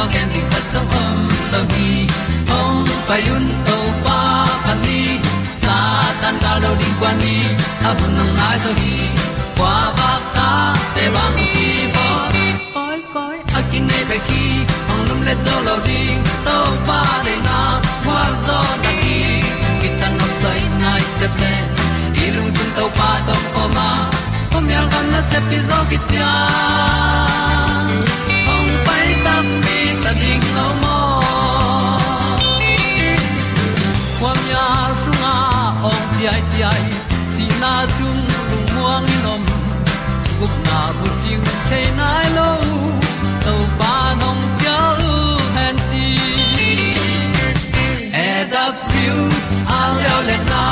ti zo gen di khat song om lo gi hong pai un to pa ni sa tan ga lo ding kwan ni a bu nang mai so hi kwa ba ta te bang ki bo koi koi a kin nei pe ki hong lum le zo lo ding to pa de na kwa zo na ki ki tan nok sai nai se ple i lung sun to pa to ko ma. Pom yal gam na se pi zo ki ta ding lo mo mya ya sunga ong ti ai ti ai si na chung lu muang ni nom gup na bu ting te nai lo to pa nong pia lu han ti e da pru a leo le na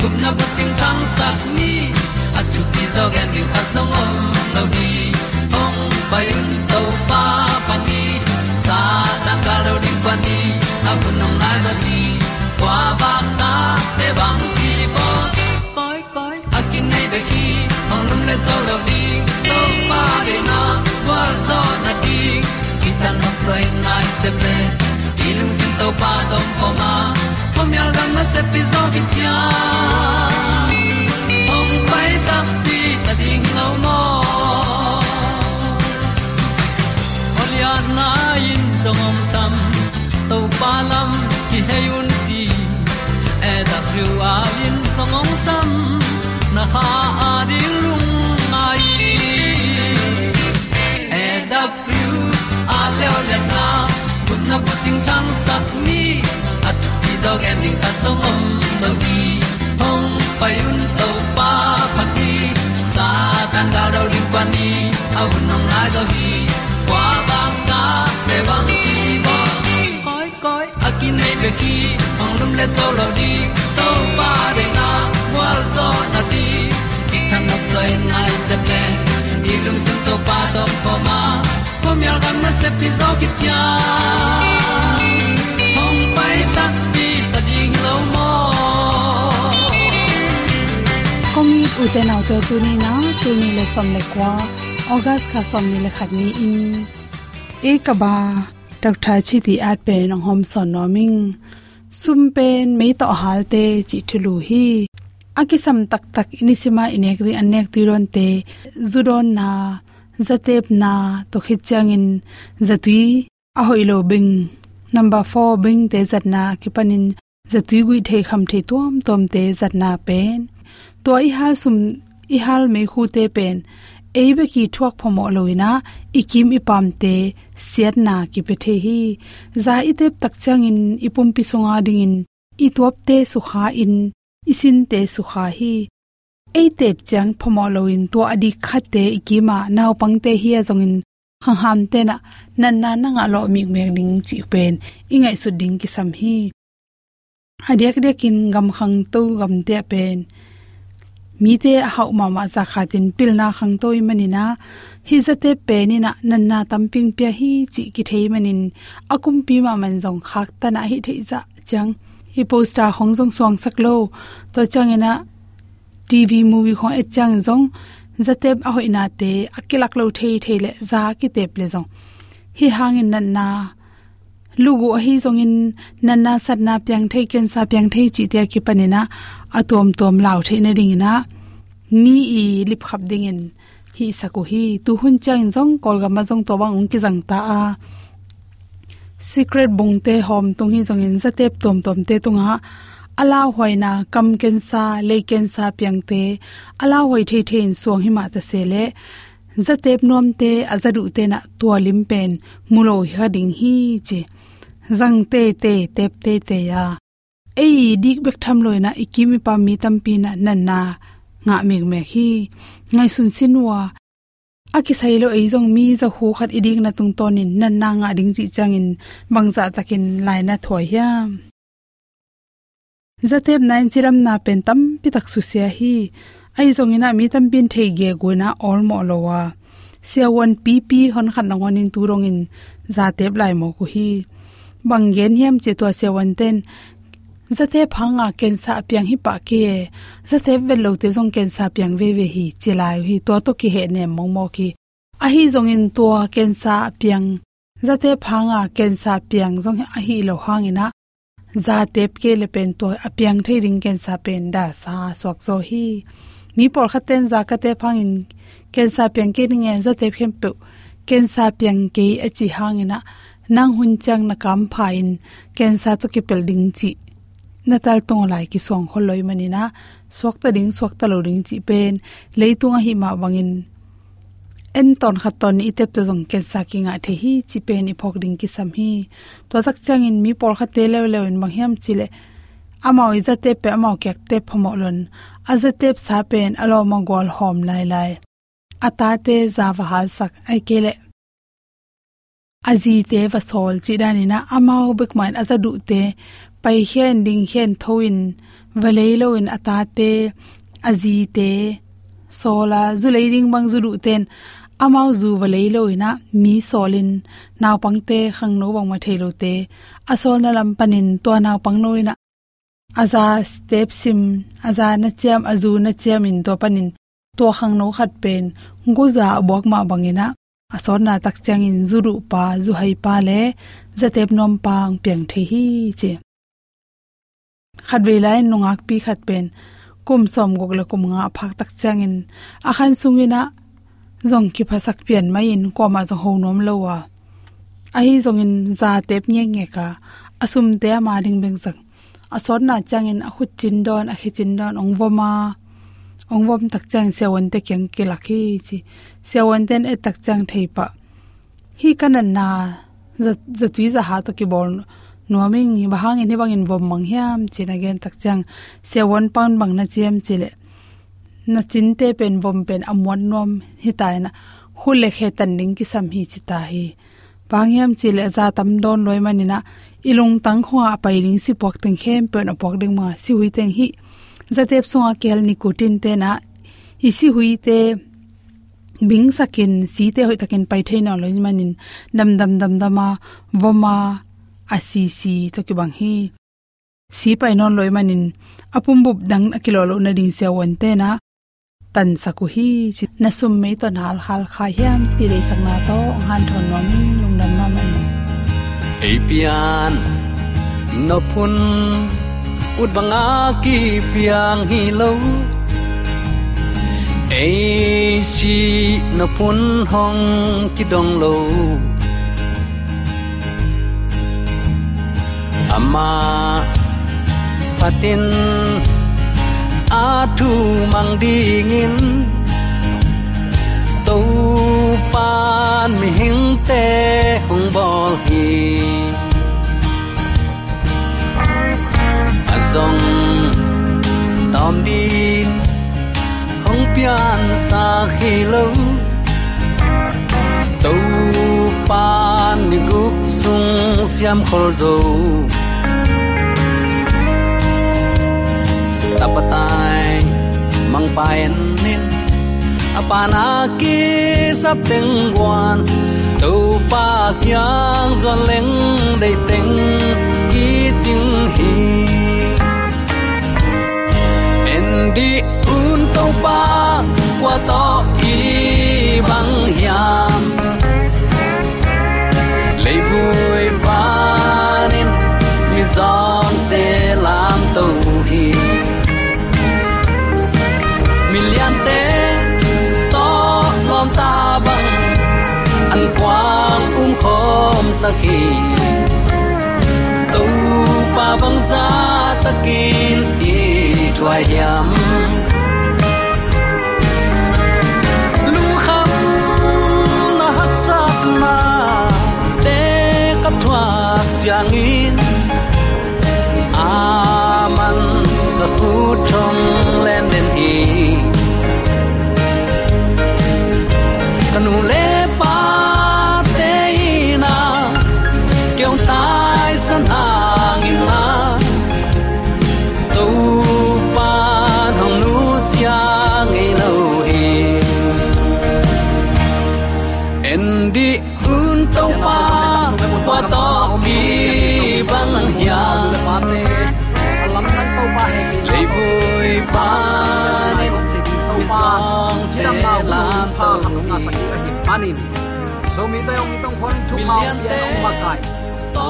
gup na bu ting tang sat ni at tu ti zo gen ni at song om lo ni ong pai un bang ki bo koi koi a kin nei be ki ong lum le zo lo di to pa de na wa zo na di ki ta no sai nai se pe i lung sin to pa dong ko ma pom yal gam na se pi zo ki cha ong pai ta ti ta ding lo mo Olia na in zo ngom sam to pa lam ki hay un ti a in song ong sam na ha a di lung mai e da pru a le o le na kun na ko ting tang sat ni. At ti dog ending ta song om no gi hong pai un to pa pa ti sa tan ga do ri pa ni. A un nong lai do gi kwa ba ta pe bang ki ba koi koi a ki nei pe ki le zo lo di to pa de na wa zo na ti ki kan nok sai nai se ple ni lung sun to pa do po ma. Po mi al gam na se pi zo ki tia hom pai ta pi ta ding lo mo komi na to tu ni na tu ni le som le kwa august kha som ni le khat ni in. E ka ba tak chi ti at pe nong hom son no ming sum pen me to hal te chi thulu hi. Akisam tak tak inisima inekri anek tuiron te. Zudon na, zatep na, to khichangin zatui. Ahoilo bing. Number 4 bing te zatna kipanin zatui gui the kham the tom tom te zatna pen. To i hal sum i hal me khu te pen eibe ki thuak phomo loina ikim ipam te siat na ki pe the hi za itep tak changin ipum pi songa dingin i top te sukha in, isin te sukha hi. Ei tep chang phomo loin to adi khate ikima naw pangte hi azongin khang ham te na, nan na na nga lo mi mek ding chi pen, ingai su ding ki sam hi. Adiak dekin gam khang to gam te pen mi te hau ma ma za khatin pil na khang toi manina hi zate pe ni na, nan na tamping pya hi chi ki thei manin akum pi ma man jong khak ta na hi thei za, chang. Hi poster hong jong suang sak lo. To changena tv movie kho e chang jong zatep a hoina te akilak lo thei thei le za ki te ple jong hi hangin nan na lugu hi zong in nan na sat na pyang thei ken sa pyang thei chi tia ki panina atom tom lau thei na ding na mi i lip khap ding in hi saku hi tu hun chang jong kol ga ma jong to bang ong ki jang ta a secret bung te hom tung hi jong in zatep tom tom te tunga ala hoina kam ken sa le ken sa pyang te ala hoi thei thei in suang hi ma ta se le zatep nom te azadu te na tualim pen mulo hi ding hi che zang te te, tep te te ya. Ei, dik bek tham loina ikimi pa mi tampi na nan na. Nga meg me hi. Ngai sun sinwa aki sailo ei jong mi za hu khat iding na tung tonin nan na nga ding chi changin bangza takin laina thoi ya. Zatep nain chiram na pen tam pi tak su sia hi. Ai zong ina mi tam pin thei ge goina all mo lowa sia wan pp hon khan na ngonin turong in zatep lai mo ku hi bangen hiam che to se wan ten. Zate phanga ken sa piang hi pa ke zate vel lo te jong ken sa piang ve ve hi chilai hi to to ki he ne mong mo ki. A hi jong in to ken sa piang. Zate phanga ken sa piang jong a hi lo hangina za tep ke le pen to a piang thei ring ken sa pen da sa swak so hi. Mi por khaten za ka te phangin ken sa piang ke ring e. Za te phem pe ken sa piang ke a chi hangina nang hun chang na kam phain ken sa to ki building chi. Na tal tong lai ki song khol loi mani na swak ta ding swak ta lo ding chi pen, leitunga hi ma wangin. En ton khat ton i tep to jong cancer ki nga the hi chi pen i phok ding ki sam hi. To tak chang in mi por kha te le le in bang hiam chi le. Amao i za te pe amao kek te phamo lon a za te sa pen alo ma gol hom lai lai. Ata te za wa hal sak ai ke le. Azite va sol chi dani na amao bik man aza du te, pai hian ding hian thoin valeilo in atate azi te, sola, zulei ding bang zuru ten amao zu valeilo ina mi solin naw pangte khang no bang ma thelo te, asol na lam panin to naw pang no ina. Aza step sim, aza na chiam, azu na chiam in to panin to khang no khat pen guza bok ma bangina asor na tak chang in zuru pa zu hai pa le, zatep nom pang piang the hi che. Khat ve lai nongak pi khat pen. Kum som gok la kum nga phak tak chang in a khan sungina, zong ki phasak pian mai in ko ma zo ho nom lo wa. A hi zong in za tep nge nge ka. Asum te ma ding beng sak a sor na changin a khut chin don, a khi chin don ong voma ong vom tak chang se won te kyang ki lakhi chi. Se won ten e tak chang thei pa hi kanan na za za tui za ha to ki bol nuaming hi bahang ni bangin bom mang hiam china gen tak chang se one pound bang na chem chile na chin te pen bom pen amwan nom hi tai na hule khe tan ning ki sam hi chi ta hi. Pangyam chile za tam don loi manina ilung tang khwa pai ring si pok teng khem pen opok ding ma si hui teng hi zatep songa kel ni te na isi hui te bing sakin, si te hoi takin pai theina loi manin dam dam dam dama, voma, asi si to ki bang hi. Si pai non loi manin apum bup dang akilo lo na ding se won te na tan saku hi. Si na sum me to nal hal kha hiam, ti re sang na to, han thon nom lung nam na man. Apian no pun ut banga ki piang hi lo ei si na phun hong ki dong lo ama patin atu mang dingin tàu pan mi hing te tom đi. Hong pian sa khi lâu, tàu pan mi guk sung siam khol zo tapatai mang paen nin apana ki sap teng guan tu pa kyang zon leng dei teng ki ching hi wa to ki bang hiam lấy vui panin mi zon te lam to hi lian te to lom ta bang an quang um khom sakhi tàu pa bang vâng za takin i thua hiam lu kham na hak sat na te kap thua chang in aman ka khu thong len den hi kanu le pa to ha ka sa ki ka hi panin so mi te ong itong khon thu ma ye ong ma kai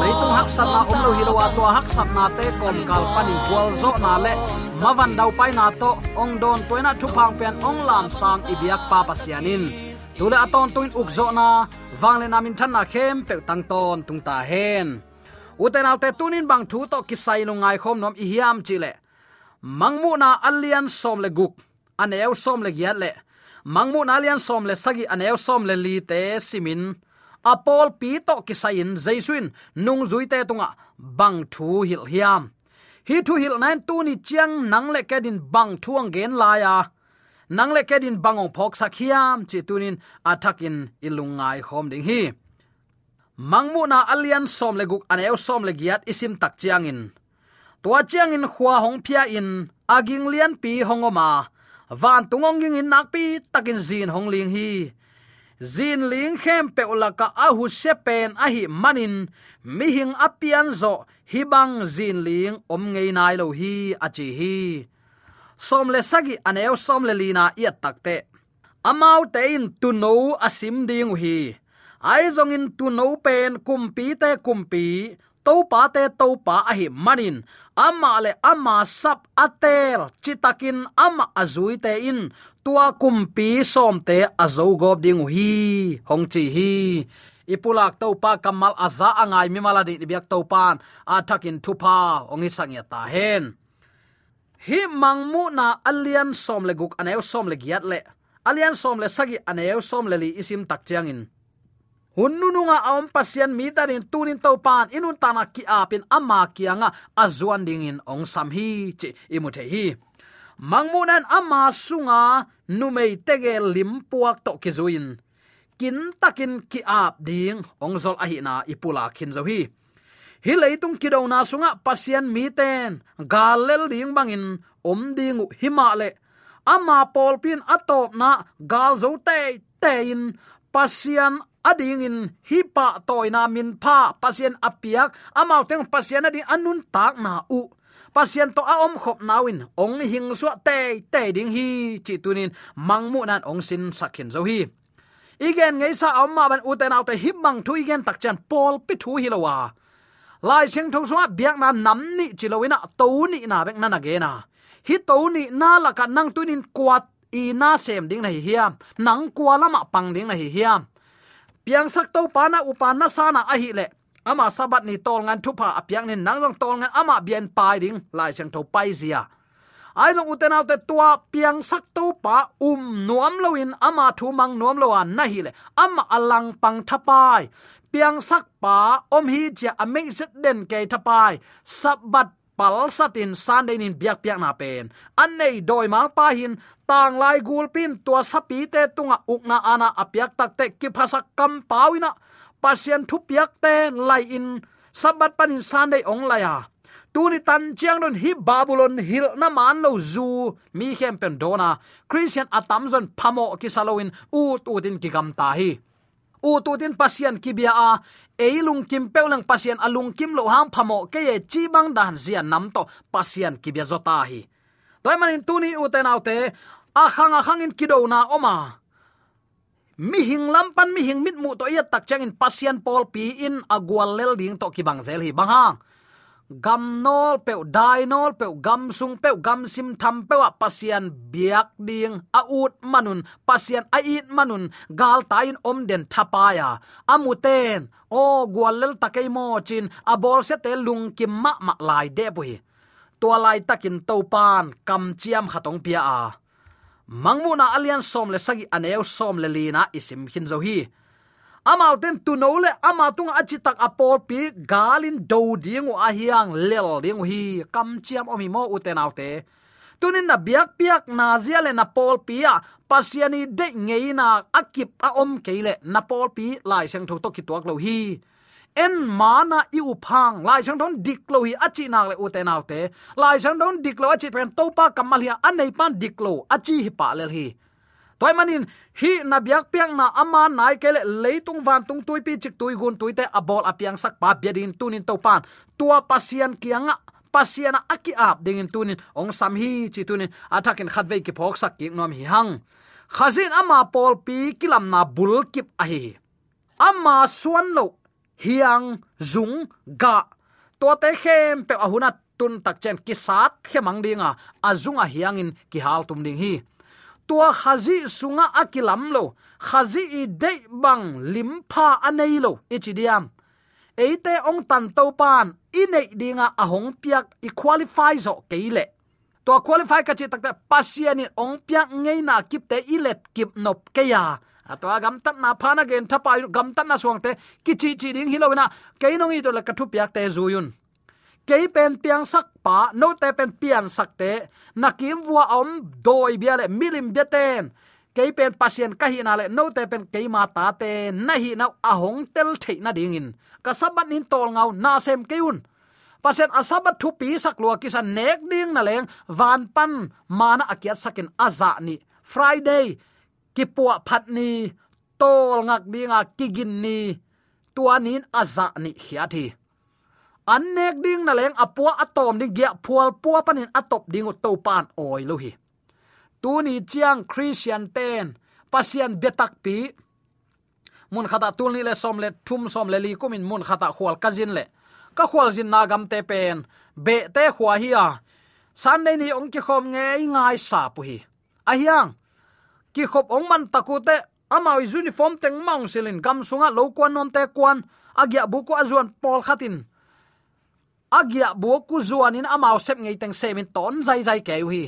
leitung hak sat na om lo hi lo to. hak sat na te kom kal panin kwal zo na le mavan dau pai na to ong don toina thu phang pen ong lam sang ibiak pa pasianin tule aton tuin ukzo na wangle namin than na khem pe tang ton tung ta hen uten alte tunin bang thu to kisai no ngai khom nom i hiam chile mangmu na alian som le guk aneu som le giat le mangmu nalian alian som le sagi aneu som le li te simin. Apol pi to kisain jaisuin nung zui te tunga. Bang thu hil hiam. Hi thu hil nan tu ni chiang nang le kedin bang thuang gen laya nang le kedin bangong phok sakhiam chi tunin athakin ilungai khom ding hi. Mangmu na alian som le guk aneu som le giat isim tak chiangin tua chiangin khwa hong phia in aging lian pi hongoma van tungong ging in nakpi takin zin hong ling hi. Zin ling khem pe ulaka ahu se pen a hi manin mi hing apian zo hibang zin ling om ngei nai lo hi achi hi. Som le sagi aneo som le lina i takte amau te in tu no asim ding hi. Ai zong in tu no pen kumpi te kumpi to pa te to pa a hi manin ama le ama sap atel. Chitakin ama azui te in. Tua kumpi som te azo gob ding hi. Hong chi hi. Ipulak to pa kamal aza angai mi maladi biak to pan atakin thupa. Ongi sangya ta hen. Hi mangmu na alian som le guk aneu som le giat le. Alian som le sagi aneu som le li isim tak chiang in hunnununga awm pasian mi darin tunin to pan. Inun tana ki apin ama kianga azuan dingin ong sam hi chi imuthe hi. Mangmunan ama sunga numei tege limpuak to kizuin kin takin ki ap ding ong zol ahi na ipula khin zo hi. Hi leitung kido na sunga pasian mi ten. Galel ding bangin om ding himale ama polpin atop na gal zo te tein pasian ading in hipa toina min pha pasien apiak, amau teng pasien ading anun tak na u. Pasien to a om khop nawin, ong hing su te te ding hi, chi tunin mangmu nan ong sin sakhin zo hi. Igen ngei sa amma ban uten autte hip mang thu igen tak chan pol pi thu hi lowa lai sing thong suwa biak na nam ni chilowina to ni na bek na na ge na. Hi to ni na la ka nang tunin kwat i na sem ding na hi hiam nang kwa lama pang ding na hi hiam piang sak to pana upan na sana a hi le. Ama sabat ni tol ngan thupa apiang ni nang long tol ngan ama bian pai ding, lai chang tho pai zia. Ai long uten out te tua piang sak to pa um nuam loin ama thu mang nuam lo an na hi le. Ama alang pang thapai piang sak pa om hi cha amazing den ke thapai sabat pal satin san in biak piak na pen an nei doi ma pa hin, tang lai gul pin tua sapi te tunga ukna ana apiak tak te ki phasa kam pawina. Pasien thu piak te lai in sabat panin san dei ong laya tuni tan chiang don hi babylon hil na man lo zu, mi hem pen dona christian atamzon phamo ki saloin u tu din ki gam ta hi u tu tin pasien ki bia a eilung kim peulang pasien alung kim lo ham phamo ke ye chi bang dan zia nam to pasien ki bia zota hi. Toy manin tuni u te naute a khang a khang in kido na oma. Mi hing lam pan mi hing mit mu to ya tak chang in pasian pol pi in agwal lel ding to ki bang zel hi bang hang gam nol pe dai nol pe gam sung pe gam sim tham pe wa pasian biak ding, a ut manun pasian a it manun, gal tain om den thapaya. Amuten o gwalel takai mo chin, a bol se te lung kim ma ma lai de bui. To lai takin to pan kam chiam khatong pia a. Mangmuna alian som le sagi aneu som le lina isim hin zo hi amau ten tu no le, ama tung achi tak apol pi, galin do ding a hiang lel ding hi, kam chiam omi mo uten autte. Tunin na biak piak na zia le na pol pia pasiani de ngei na akip a om keile na pol pi lai sang tho to ki tuak lo hi. En mana i uphang phang, lai sang don dik lo hi achi na le uten autte. Lai sang don dik lo achi pen to pa kamal hi anei pan dik lo achi hi pa lel hi toy manin hi na biak piang na ama nai kele leitung van tung tui pi chik tui gun tui te abol apiang sak pa biadin tunin to pan. Tua pasian kianga pasiana aki ap dingin tunin ong sam hi chi tunin atakin khatve ki phok sak ki nom hi hang. Khazin ama pol pi kilam na bul kip a hi ama suan lo, hiang, zung, ga. To te khem pe ahuna tun tak chen ki sat khemang dinga azunga hiangin ki hal tum ding hi tua khazi sunga akilam lo, khazi i de bang limpa anei lo e ichidiam eite ong tan to pan inei dinga ahong piak i qualify zo keile to qualify ka chi takta pasiani ong piak ngei na kipte ilet kip nop keya atwa gam tat na phana gen thapa gam tat na suang te, ki chi chi ding hilowina keinong i to la kathu piak te zuyun ke pen piang sak pa, no te pen pian sak te nakim wa om doi bia le milim bia ten. Ke pen pasien ka hi na le, no te pen ke ma ta te na hi na ahong tel the na ding in ka sabat nin tol ngau, na sem keun pasien asabat thu pi sak lua kisa nek ding na leng, van pan, mana akiat sakin aza ni. Friday, kipua phat ni, tol ngak dinga kigin ni tuanin aza ni hiathi annek ding na leng apua atom ding gya phual pua panin atop ding to pan oi lo hi. Tu ni chiang christian ten pasian betak pi. Mun khata tul ni le som le, thum som le li kumin mun khata khwal kazin le. Ka khwal jin na gam te pen, be te khwa hi a. San nei ni ong ki khom nge ngai sa pu hi. A hiang, ki khop ong man takute te uniform teng maung silin gam sunga lo kwan nom te kwan agya buku azuan pol khatin agia bu ku zuanin amao sep ngei teng semin ton zai zai ke hi.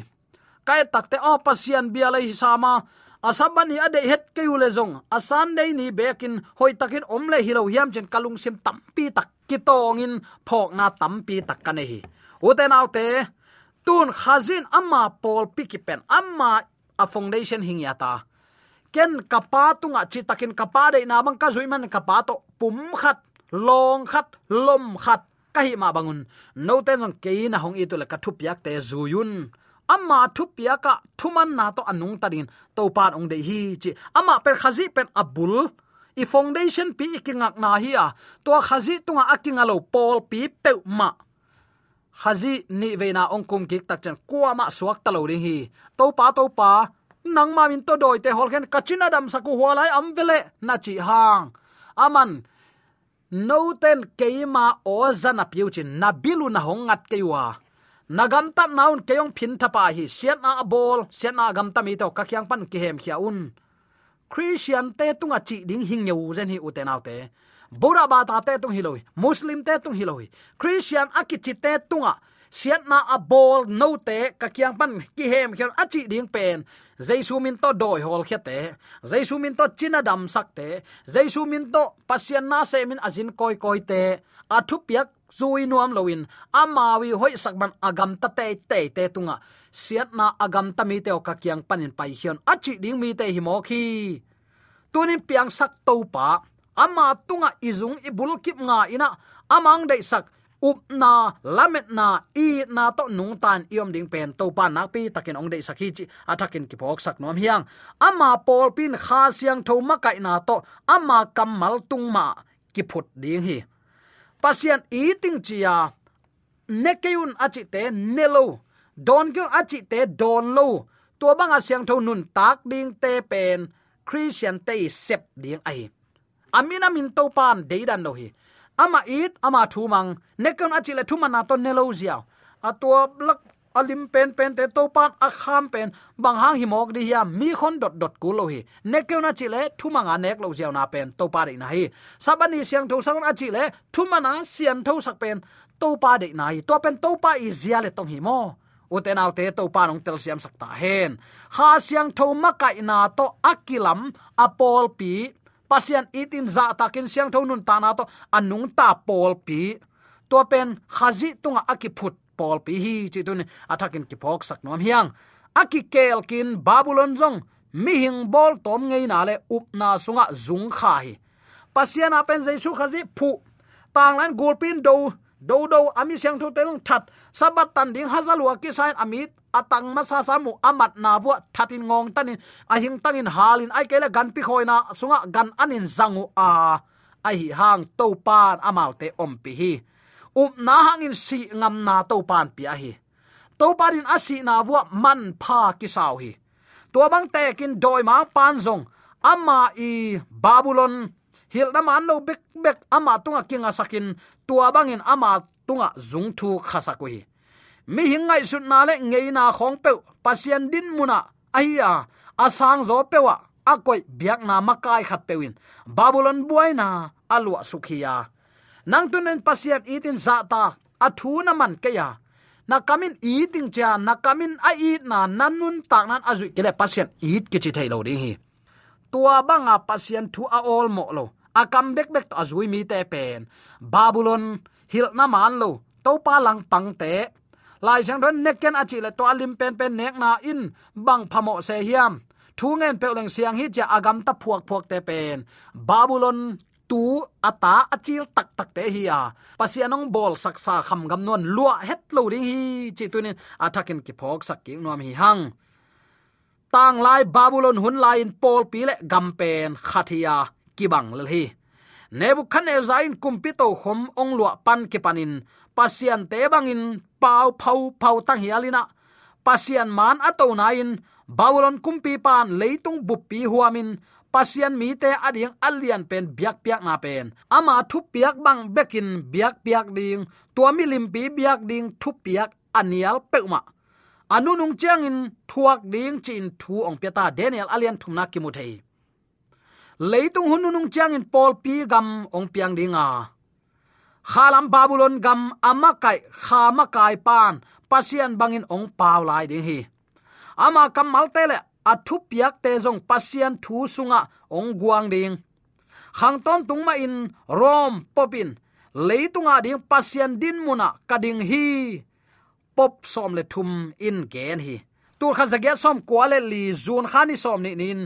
Kai takte o pasian bia lai sama asabani ade het ke ule zong. Asan dei ni bekin hoi takin omle hilo hiam chen kalung sim tampi tak kitongin phok na tampi tak kane hi. Uten autte tun khazin amma pol pikipen. Amma a foundation hingyata ken kapa tunga chi takin kapa de na bang ka zuiman kapa to pum khat, long khat, lom khat kahi ma bangun. No ten jong ke na hong itu la ka thu piak te zuyun amma thu ya ka thuman na to anung tarin to pan ong de hi chi. Amma per khazi pen abul i foundation pi ikingak na hi a. To khazi tunga akinga lo pol pi pe ma. Khazi ni ve na ong kum ki tak chen kwa ma suak ta lo ri hi. To pa to pa. Nang ma min to doi te hol khen kachina dam saku hwalai am vele na chi hang. Aman noten keima o zana piu na bilu na hongat keiwa. Naganta naun keyong phin thapa hi siat na bol siat na gam ta mi to ka kyang pan ki hem khia un. Christian te tunga chi ding hing nyu zen hi uten autte bora ba ta te tung hiloi muslim te tung hiloi christian akichi te tunga siat na a bol no te, ka kyang pan ki hem khian a chi ding pen. Jaisu min to doi hol khete jaisu min to china dam sakte jaisu min to pasian na se min azin koi koi te. Athu piak zui nuam loin amawi hoi sakban agam ta te te te tunga. Siat na agam ta mi te ka kyang panin pai hian a chi ding mi te hi mo khi. Tunin piang sak to pa. Ama tunga izung ibul kip nga ina. Amang dei sak up na, lamet na, i na to nung tan iom ding pen, to pa nak pi, takin ong dei sakhi chi atakin ki phok sak nom hiang. Ama pol pin kha siang tho ma kai na to, ama kamal tung ma, ki phut ding hi. Pasian i ting chia nekeyun achi te nelo don gyun achi te don lo. Tua a siang tho nun tak ding te pen, christian te sep ding ai. Amina min to pan deidan no hi ama it, ama thu mang nekon achile thu mana to nelo zia a lak alim pen pen te to pan, a kham pen. Bang hang himok di ya mi khon dot dot ku lo hi. Nekon achile thu manga nek lo ziaw na pen, to pa de na hi. Sabani siang tho sang achile thu mana sian tho sak pen, to pa de na hi. To pen to pa i zia le tong hi mo. Uten autte to pa nong tel siam sakta hen. Kha siang tho ma kai na to akilam, apol pi pasian itin za takin siang tho nun ta na to anung ta pol pi to pen khazi tunga akiput pol pi hi, chi tun atakin ki phok sak nom hiang. Aki kel kin babylon jong mi hing bol tom ngei na le up na sunga zung kha hi. Pasian apen jaisu khazi phu. Tanglan gulpin do do do ami siang tho telung that. Sabat tan ding hazalwa ki sain amit atang ma sa samu amat na vu thatin ngong tanin. Ahing tangin halin ai kele gan pi khoina sunga gan anin zangu a. Ai hang to pan amaute om pi hi. Up na hangin si ngam na to pan pi a hi. To parin asi na vu man pha ki sau hi. To bang te kin doi ma pan zong. Ama i babylon. Hil na man lo bek bek ama tunga kinga sakin. Tua bangin ama tunga zung thu khasa ko hi mi hingai sut na le ngei na khong pe pasien din muna aya asang zo pewa akoi biak na makai khat pewin babylon buaina alwa sukhiya nang tunen pasian itin za ta. Athu na man kaya na kamin eating cha, na kamin a eat na nanun tak nan azui kele pasien eat ki chi thai lo ding hi. Tua banga pasien thu a all mo lo. A kam bek bek to azui mi te pen. Babylon, hil na man lo. To pa lang pang te lai sang don neken achi le to alim pen pen nek na in bang phamo se hiam. Thu ngen pe leng siang hi cha agam ta phuak phuak te pen. Babylon tu ata achil tak tak te hi a. Pasianong bol saksa kham gam non lua het lo ding hi. Chi tunin atakin ki phok sak ki nom hi hang. Tang lai babylon hun lai in pol pi le gam pen khathia kibang lel hi. Nebuchadnezzar in kumpito khom ong lua pan ki panin. Pasian te bangin pau phau phau tang hialina pasian man ato na in bawlon kumpi pan leitung buppi huamin. Pasian mi te ading alian pen biak piak na pen. Ama thu piak bang bekin biak piak ding, tua mi limpi biak ding thu piak anial peuma anu nung chiang in thuak ding chin thu ong piata daniel alian thumna kimuthei leitung hununung chiang in pol pi gam ong piang dinga khalam babylon gam amakai khama kai pan, pasian bangin ong pau lai ding hi. Ama kamal tele athu piak te jong pasian thu sunga ong guang ding. Khang ton tungma in rom popin, leitunga ding pasian din muna kading hi. Pop som le thum in gen hi. Tur kha zagya som kwale li zun khani som ni nin.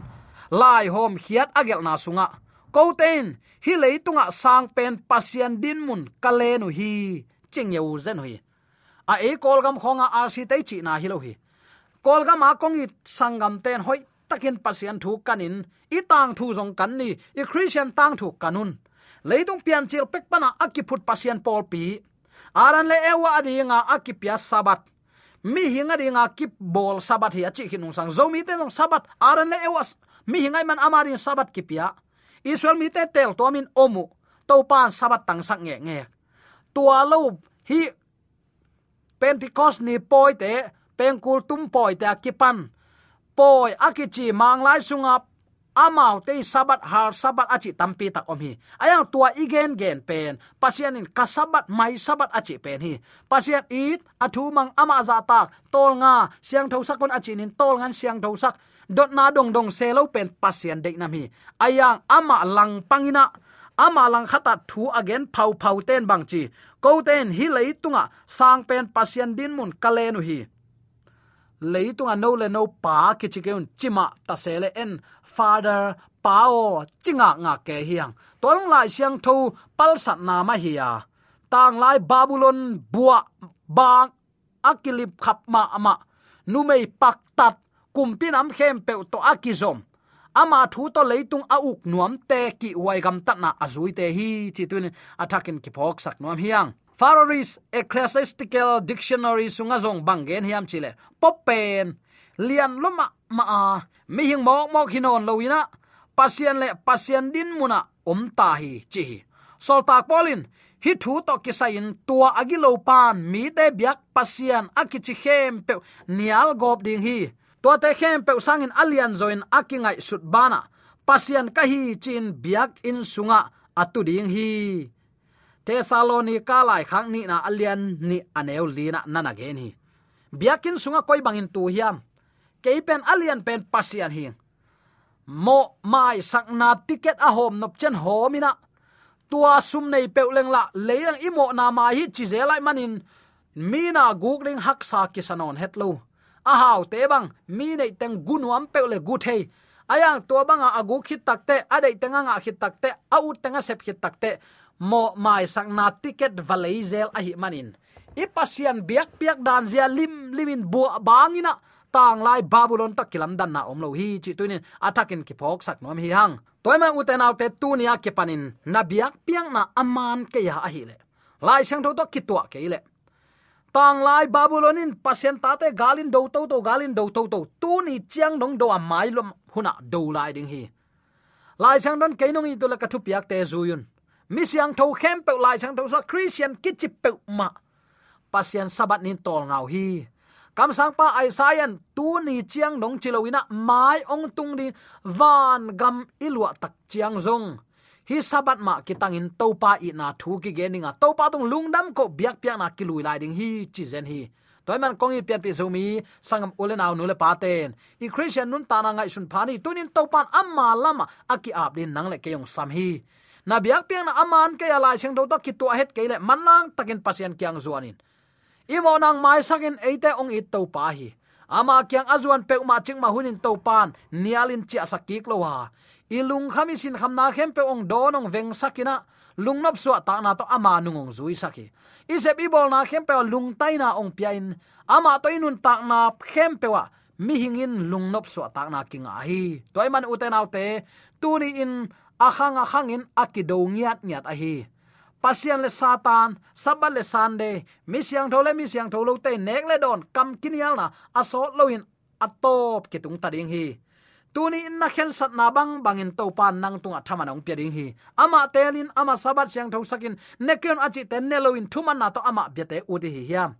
Lai hom khiat agel na sunga koten hi leitunga sang pen pasian din mun kalenu hi. Chingyeu zen hui a e kolgam khonga rc te chi na hi lo hi. Kolgam a kongi sangam ten hoi, takin pasian thu kanin. I tang thu jong kan ni, i christian tang thu kanun. Leitung pian chil pek pana akiput pasian pol pi. Aran le ewa adinga akipia sabat mi hinga dinga kip bol sabat hi achi hinung sang. Zomi te long sabat aran le ewa mi hingai man amarin sabat kipya israel mi te tel to min omu, to pan sabat tang sak nge nge. Tua lo hi pentecost ni poi te, pengkul tum poi te akipan. Poi akichi mang lai sunga, amau te sabat har sabat achi tampi tak om hi. Ayang tua igen gen pen pasian in kasabat mai sabat achi pen hi. Pasian it athu mang ama za tak, tol nga, siang tho sakon achi nin tol ngan siang thau sak dot na dong dong selo pen pasian de nam hi ayang ama lang pangina. Ama lang khata thu again phau phau ten bang chi. Ko ten hi lei tunga sang pen pasian din mun kalenu hi. Leitunga no le no pa ki chikeun chima ta sele en. Father pao chinga nga ke hiang. Tolong lai siang tho pal sat na ma hiya tang lai babylon bua bang akilip khap ma ama. Numei pak tat kumpin am khem pe to akizom ama thu to leitung a uk nuam te ki wai gam tat na azui te hi chi tun attacking ki phok sak nuam hiang. Faroris Ecclesiastical Dictionary sunga zong bangen hiam chile. Popen lian loma ma a. Mi hing mok mok hinon loina pasien le pasien din muna om ta hi, chi sol tak polin hi thu to kisain tua agi lo pan, mi te biak pasien akichi khem pe nial gop ding hi to te khem pe sangin alian zoin akingai sut bana. Pasian kahi chin biak in sunga atu ding hi. Saloni lai khang ni na alian ni aneu lina nana gen hi. Biakin sunga koi bangin tu hiam. Keipen alian pen pasian hi. Mo mai sakna ticket a hom nop chen homina tua sum nei peuleng la leang imo na ma hi chi zelai manin. Mina gugling hak sa kisanon hetlo a haw te bang, mi nei teng pe le gu thei. Ayang to banga agu khit takte adei tenga nga khit takte a ut tenga sep khit takte mo mai sak na ticket valaizel a hi manin. Ipasian biak biak dan zia lim, limin bu bangina tang lai babylon tak kilam dan na omlo hi chi tuin atakin ki phok sak nom hi hang. Toy ma uten autte tunia ke panin. Na biak piang na aman ke ya hi le. Lai sang tho to kitwa ke le tang lai babylonin pasien ta te galin do to to galin do to to tu ni chiang nong do amai lom huna do lai ding hi. Lai chang don ke nong i to la ka thu piak te zuyun mi siang tho khem pe lai chang tho so christian kit chi pe ma. Pasien sabat nin tol ngau hi. Kam sang pa ai aisayan tu ni chiang nong chilowina mai ong tung di van gam ilwa tak chiang zong hi sabat ma kitangin topa i na thu ki geninga topa tung lungdam ko biak piak na ki lui lai ding hi, chi zen hi. Toy man kong i pian pi zomi sangam ule naw nu le paten i christian nun ta na ngai sun phani tunin topan amma lama, aki ap din nang le ke yong sam hi. Na biak piang na aman ke ala sing do to ki to het ke le manlang takin pasien kyang zuanin imo nang mai sakin eite ong i to pa hi. Ama kyang azuan pe ma ching ma hunin to pan nialin chi asakik lo wa ilung khami sin khamna khem pe ong donong veng sakina. Lungnop suwa ta na to ama nungong zui saki. Isep ibol na khem pe lung tai na ong piain. Ama to inun ta na khem pe wa. Mi hingin lungnop suwa ta na kinga hi. Toy man uten autte tuni in akhang akhangin akido ngiat ngiat a hi. Pasian le satan sabal le sande, mi siang thole mi siang tholo te, nek le don kam kinial na, aso loin atop kitung tading ta ding hi tuni in na khen sat na bang bangin to pan nang tunga thama nong pya ding hi. Ama telin, ama sabat siang thau sakin. Nekion achi ten neloin thuman na to ama bete udi hi hiam.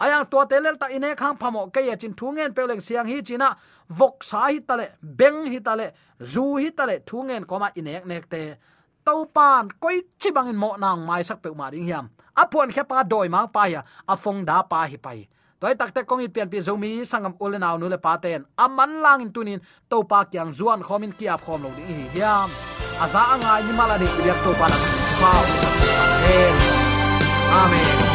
Ayang to telel ta ine khang phamo ke ya chin thungen peleng siang hi china. Vok sa hi tale, beng hi tale, zu hi tale thungen koma inek nek te. To pan koi chi bangin mo nang mai sak pe ma ding hiam. A phon khe pa doi mang pa ya afong phong da pa hi pai toy takte kongi pian pi zomi sangam ulenaw nu le paten aman lang in tunin to pa kyang zuan khomin kia khom lo ding hi hiam. Aza anga ni mala de yak to pa na pa amen. Amen.